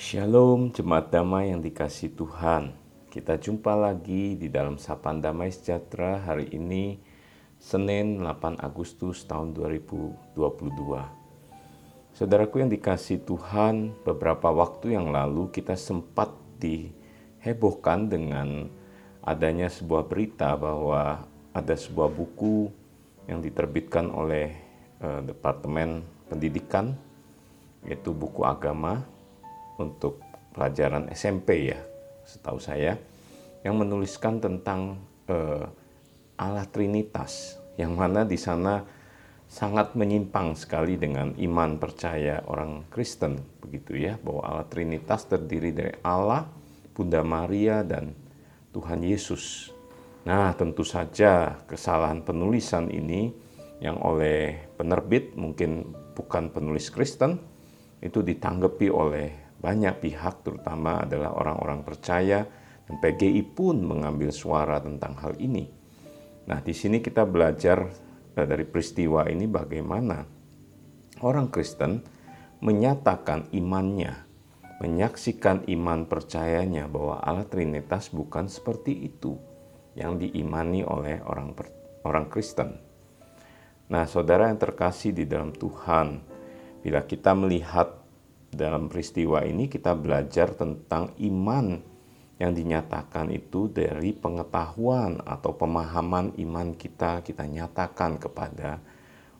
Shalom jemaat damai yang dikasih Tuhan. Kita jumpa lagi di dalam Sapaan Damai Sejahtera hari ini Senin 8 Agustus tahun 2022. Saudaraku yang dikasih Tuhan, beberapa waktu yang lalu kita sempat dihebohkan dengan adanya sebuah berita bahwa ada sebuah buku yang diterbitkan oleh uh, Departemen Pendidikan yaitu buku agama untuk pelajaran SMP ya, setahu saya, yang menuliskan tentang uh, Allah Trinitas, yang mana di sana sangat menyimpang sekali dengan iman percaya orang Kristen, begitu ya, bahwa Allah Trinitas terdiri dari Allah, Bunda Maria, dan Tuhan Yesus. Nah, tentu saja kesalahan penulisan ini yang oleh penerbit mungkin bukan penulis Kristen itu ditanggapi oleh banyak pihak terutama adalah orang-orang percaya dan PGI pun mengambil suara tentang hal ini. Nah, di sini kita belajar eh, dari peristiwa ini bagaimana orang Kristen menyatakan imannya, menyaksikan iman percayanya bahwa Allah Trinitas bukan seperti itu yang diimani oleh orang orang Kristen. Nah, saudara yang terkasih di dalam Tuhan, bila kita melihat dalam peristiwa ini kita belajar tentang iman yang dinyatakan itu dari pengetahuan atau pemahaman iman kita kita nyatakan kepada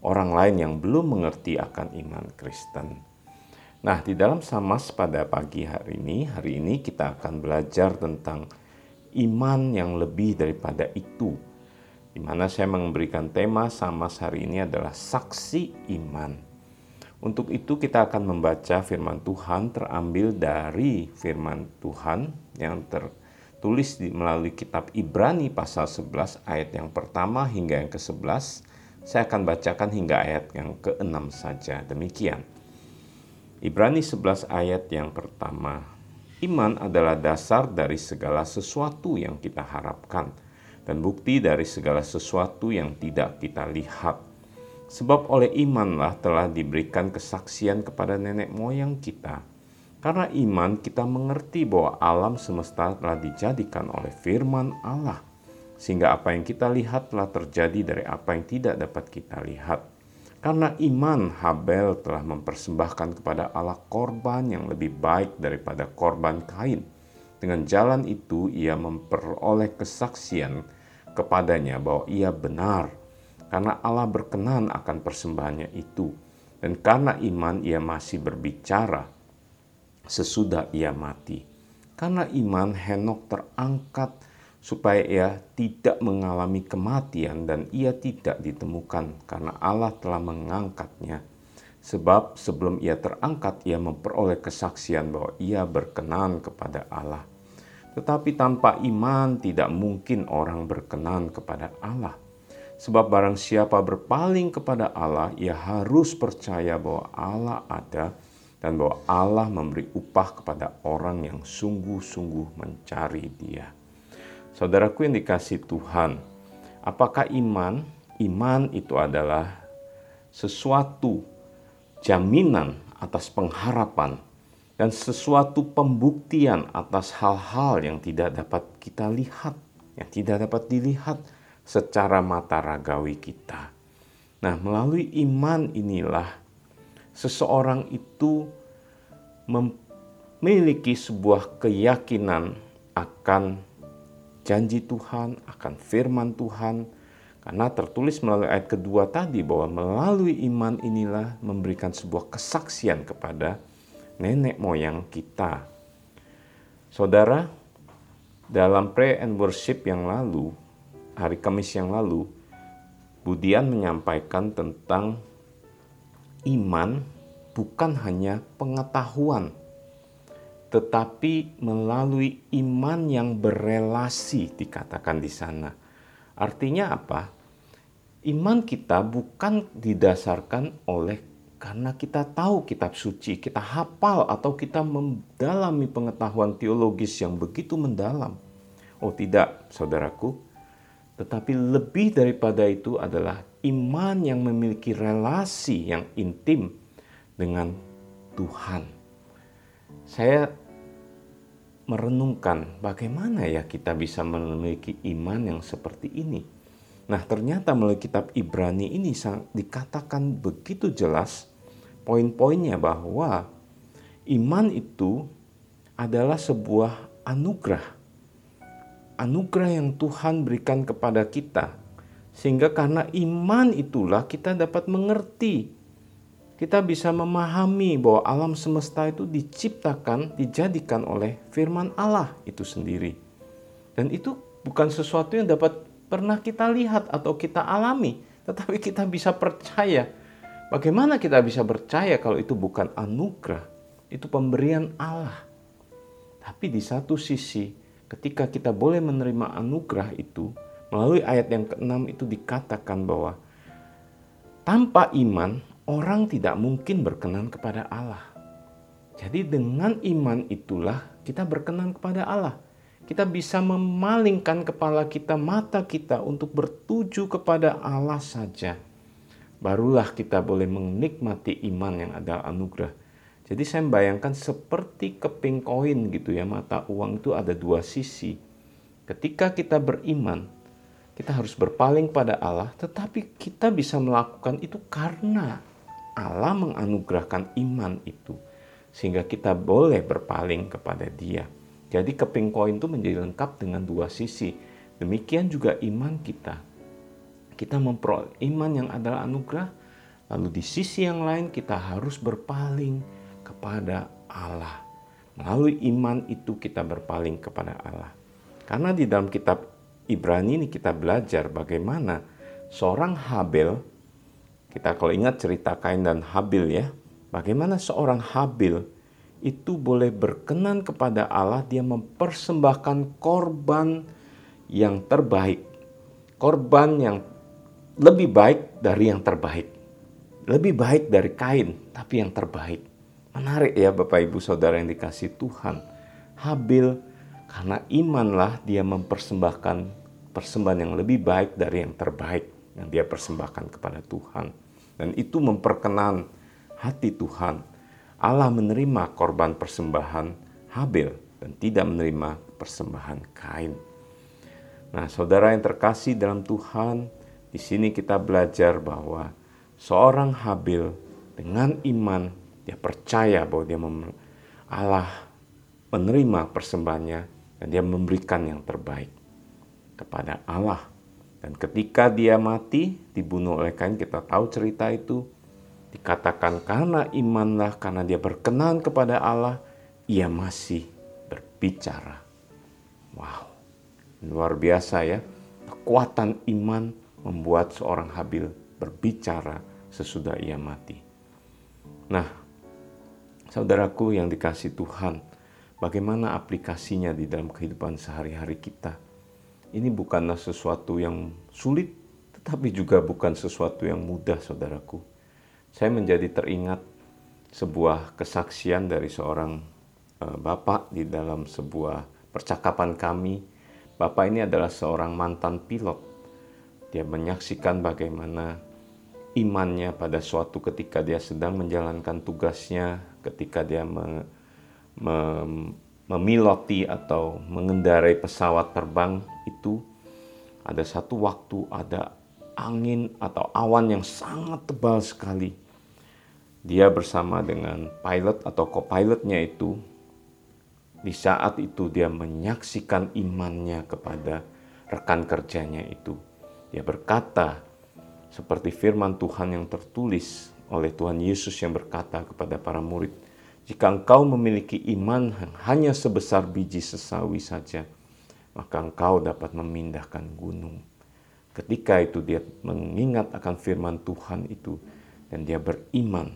orang lain yang belum mengerti akan iman Kristen. Nah, di dalam Samas pada pagi hari ini, hari ini kita akan belajar tentang iman yang lebih daripada itu. Di mana saya memberikan tema Samas hari ini adalah saksi iman. Untuk itu kita akan membaca firman Tuhan terambil dari firman Tuhan yang tertulis di melalui kitab Ibrani pasal 11 ayat yang pertama hingga yang ke-11. Saya akan bacakan hingga ayat yang ke-6 saja. Demikian. Ibrani 11 ayat yang pertama. Iman adalah dasar dari segala sesuatu yang kita harapkan dan bukti dari segala sesuatu yang tidak kita lihat Sebab oleh imanlah telah diberikan kesaksian kepada nenek moyang kita. Karena iman kita mengerti bahwa alam semesta telah dijadikan oleh firman Allah. Sehingga apa yang kita lihat telah terjadi dari apa yang tidak dapat kita lihat. Karena iman Habel telah mempersembahkan kepada Allah korban yang lebih baik daripada korban Kain. Dengan jalan itu ia memperoleh kesaksian kepadanya bahwa ia benar karena Allah berkenan akan persembahannya itu. Dan karena iman ia masih berbicara sesudah ia mati. Karena iman Henok terangkat supaya ia tidak mengalami kematian dan ia tidak ditemukan karena Allah telah mengangkatnya. Sebab sebelum ia terangkat ia memperoleh kesaksian bahwa ia berkenan kepada Allah. Tetapi tanpa iman tidak mungkin orang berkenan kepada Allah. Sebab barang siapa berpaling kepada Allah, ia harus percaya bahwa Allah ada dan bahwa Allah memberi upah kepada orang yang sungguh-sungguh mencari Dia. Saudaraku yang dikasih Tuhan, apakah iman? Iman itu adalah sesuatu jaminan atas pengharapan dan sesuatu pembuktian atas hal-hal yang tidak dapat kita lihat, yang tidak dapat dilihat secara mata ragawi kita. Nah, melalui iman inilah seseorang itu memiliki sebuah keyakinan akan janji Tuhan, akan firman Tuhan, karena tertulis melalui ayat kedua tadi bahwa melalui iman inilah memberikan sebuah kesaksian kepada nenek moyang kita. Saudara, dalam pray and worship yang lalu, hari Kamis yang lalu, Budian menyampaikan tentang iman bukan hanya pengetahuan, tetapi melalui iman yang berelasi dikatakan di sana. Artinya apa? Iman kita bukan didasarkan oleh karena kita tahu kitab suci, kita hafal atau kita mendalami pengetahuan teologis yang begitu mendalam. Oh tidak, saudaraku, tetapi lebih daripada itu adalah iman yang memiliki relasi yang intim dengan Tuhan. saya merenungkan bagaimana ya kita bisa memiliki iman yang seperti ini. Nah, ternyata melalui kitab Ibrani ini dikatakan begitu jelas poin-poinnya bahwa iman itu adalah sebuah anugerah. Anugerah yang Tuhan berikan kepada kita. Sehingga karena iman itulah kita dapat mengerti kita bisa memahami bahwa alam semesta itu diciptakan, dijadikan oleh firman Allah itu sendiri. Dan itu bukan sesuatu yang dapat pernah kita lihat atau kita alami, tetapi kita bisa percaya. Bagaimana kita bisa percaya kalau itu bukan anugerah, itu pemberian Allah. Tapi di satu sisi, ketika kita boleh menerima anugerah itu, melalui ayat yang keenam itu dikatakan bahwa tanpa iman orang tidak mungkin berkenan kepada Allah. Jadi dengan iman itulah kita berkenan kepada Allah. Kita bisa memalingkan kepala kita, mata kita untuk bertuju kepada Allah saja. Barulah kita boleh menikmati iman yang ada anugerah. Jadi saya membayangkan seperti keping koin gitu ya, mata uang itu ada dua sisi. Ketika kita beriman, kita harus berpaling pada Allah, tetapi kita bisa melakukan itu karena Allah menganugerahkan iman itu sehingga kita boleh berpaling kepada Dia. Jadi keping koin itu menjadi lengkap dengan dua sisi. Demikian juga iman kita. Kita memperoleh iman yang adalah anugerah, lalu di sisi yang lain kita harus berpaling kepada Allah. Melalui iman itu kita berpaling kepada Allah. Karena di dalam kitab Ibrani ini kita belajar bagaimana seorang Habel kita kalau ingat cerita Kain dan Habil ya, bagaimana seorang Habil itu boleh berkenan kepada Allah, dia mempersembahkan korban yang terbaik. Korban yang lebih baik dari yang terbaik. Lebih baik dari Kain, tapi yang terbaik. Menarik ya Bapak Ibu Saudara yang dikasih Tuhan. Habil karena imanlah dia mempersembahkan persembahan yang lebih baik dari yang terbaik yang dia persembahkan kepada Tuhan. Dan itu memperkenan hati Tuhan. Allah menerima korban persembahan Habel dan tidak menerima persembahan Kain. Nah, saudara yang terkasih dalam Tuhan, di sini kita belajar bahwa seorang Habel dengan iman dia percaya bahwa dia Allah menerima persembahannya dan dia memberikan yang terbaik kepada Allah dan ketika dia mati, dibunuh oleh Kain, kita tahu cerita itu. Dikatakan karena imanlah, karena dia berkenan kepada Allah, ia masih berbicara. Wow, luar biasa ya. Kekuatan iman membuat seorang Habil berbicara sesudah ia mati. Nah, saudaraku yang dikasih Tuhan, bagaimana aplikasinya di dalam kehidupan sehari-hari kita? Ini bukanlah sesuatu yang sulit, tetapi juga bukan sesuatu yang mudah, saudaraku. Saya menjadi teringat sebuah kesaksian dari seorang uh, bapak di dalam sebuah percakapan kami. Bapak ini adalah seorang mantan pilot. Dia menyaksikan bagaimana imannya pada suatu ketika dia sedang menjalankan tugasnya, ketika dia me, me, memiloti atau mengendarai pesawat terbang itu ada satu waktu ada angin atau awan yang sangat tebal sekali. Dia bersama dengan pilot atau co-pilotnya itu di saat itu dia menyaksikan imannya kepada rekan kerjanya itu. Dia berkata seperti firman Tuhan yang tertulis oleh Tuhan Yesus yang berkata kepada para murid, jika engkau memiliki iman hanya sebesar biji sesawi saja, maka engkau dapat memindahkan gunung. Ketika itu dia mengingat akan firman Tuhan itu dan dia beriman.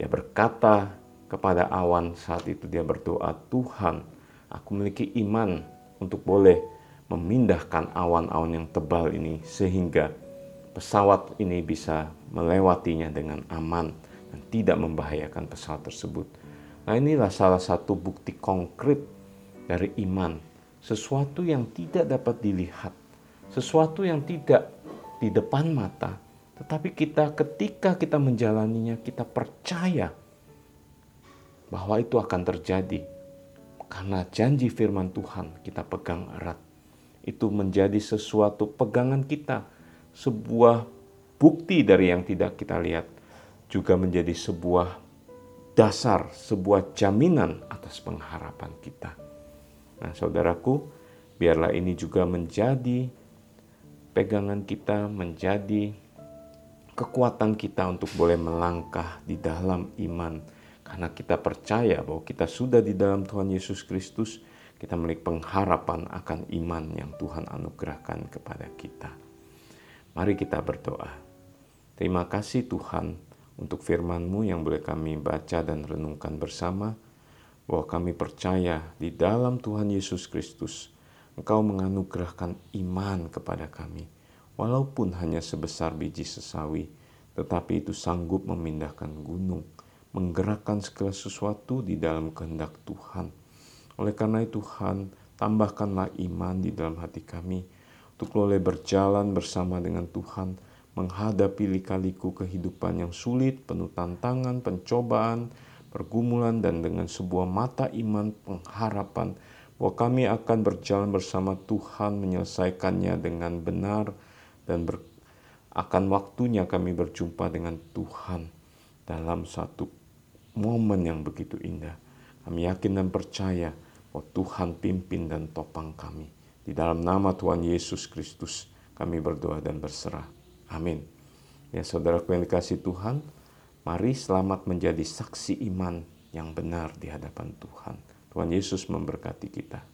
Dia berkata kepada awan saat itu dia berdoa, Tuhan, aku memiliki iman untuk boleh memindahkan awan-awan yang tebal ini sehingga pesawat ini bisa melewatinya dengan aman dan tidak membahayakan pesawat tersebut. Nah inilah salah satu bukti konkret dari iman. Sesuatu yang tidak dapat dilihat. Sesuatu yang tidak di depan mata. Tetapi kita ketika kita menjalaninya kita percaya bahwa itu akan terjadi karena janji firman Tuhan kita pegang erat. Itu menjadi sesuatu pegangan kita, sebuah bukti dari yang tidak kita lihat, juga menjadi sebuah dasar, sebuah jaminan atas pengharapan kita. Nah, saudaraku, biarlah ini juga menjadi pegangan kita, menjadi kekuatan kita untuk boleh melangkah di dalam iman karena kita percaya bahwa kita sudah di dalam Tuhan Yesus Kristus, kita memiliki pengharapan akan iman yang Tuhan anugerahkan kepada kita. Mari kita berdoa. Terima kasih Tuhan untuk firman-Mu yang boleh kami baca dan renungkan bersama, bahwa kami percaya di dalam Tuhan Yesus Kristus, Engkau menganugerahkan iman kepada kami, walaupun hanya sebesar biji sesawi, tetapi itu sanggup memindahkan gunung menggerakkan segala sesuatu di dalam kehendak Tuhan. Oleh karena itu Tuhan, tambahkanlah iman di dalam hati kami untuk boleh berjalan bersama dengan Tuhan, menghadapi lika-liku kehidupan yang sulit, penuh tantangan, pencobaan, pergumulan, dan dengan sebuah mata iman pengharapan bahwa kami akan berjalan bersama Tuhan menyelesaikannya dengan benar dan ber, akan waktunya kami berjumpa dengan Tuhan dalam satu momen yang begitu indah. Kami yakin dan percaya bahwa Tuhan pimpin dan topang kami. Di dalam nama Tuhan Yesus Kristus kami berdoa dan berserah. Amin. Ya saudara yang dikasih Tuhan, mari selamat menjadi saksi iman yang benar di hadapan Tuhan. Tuhan Yesus memberkati kita.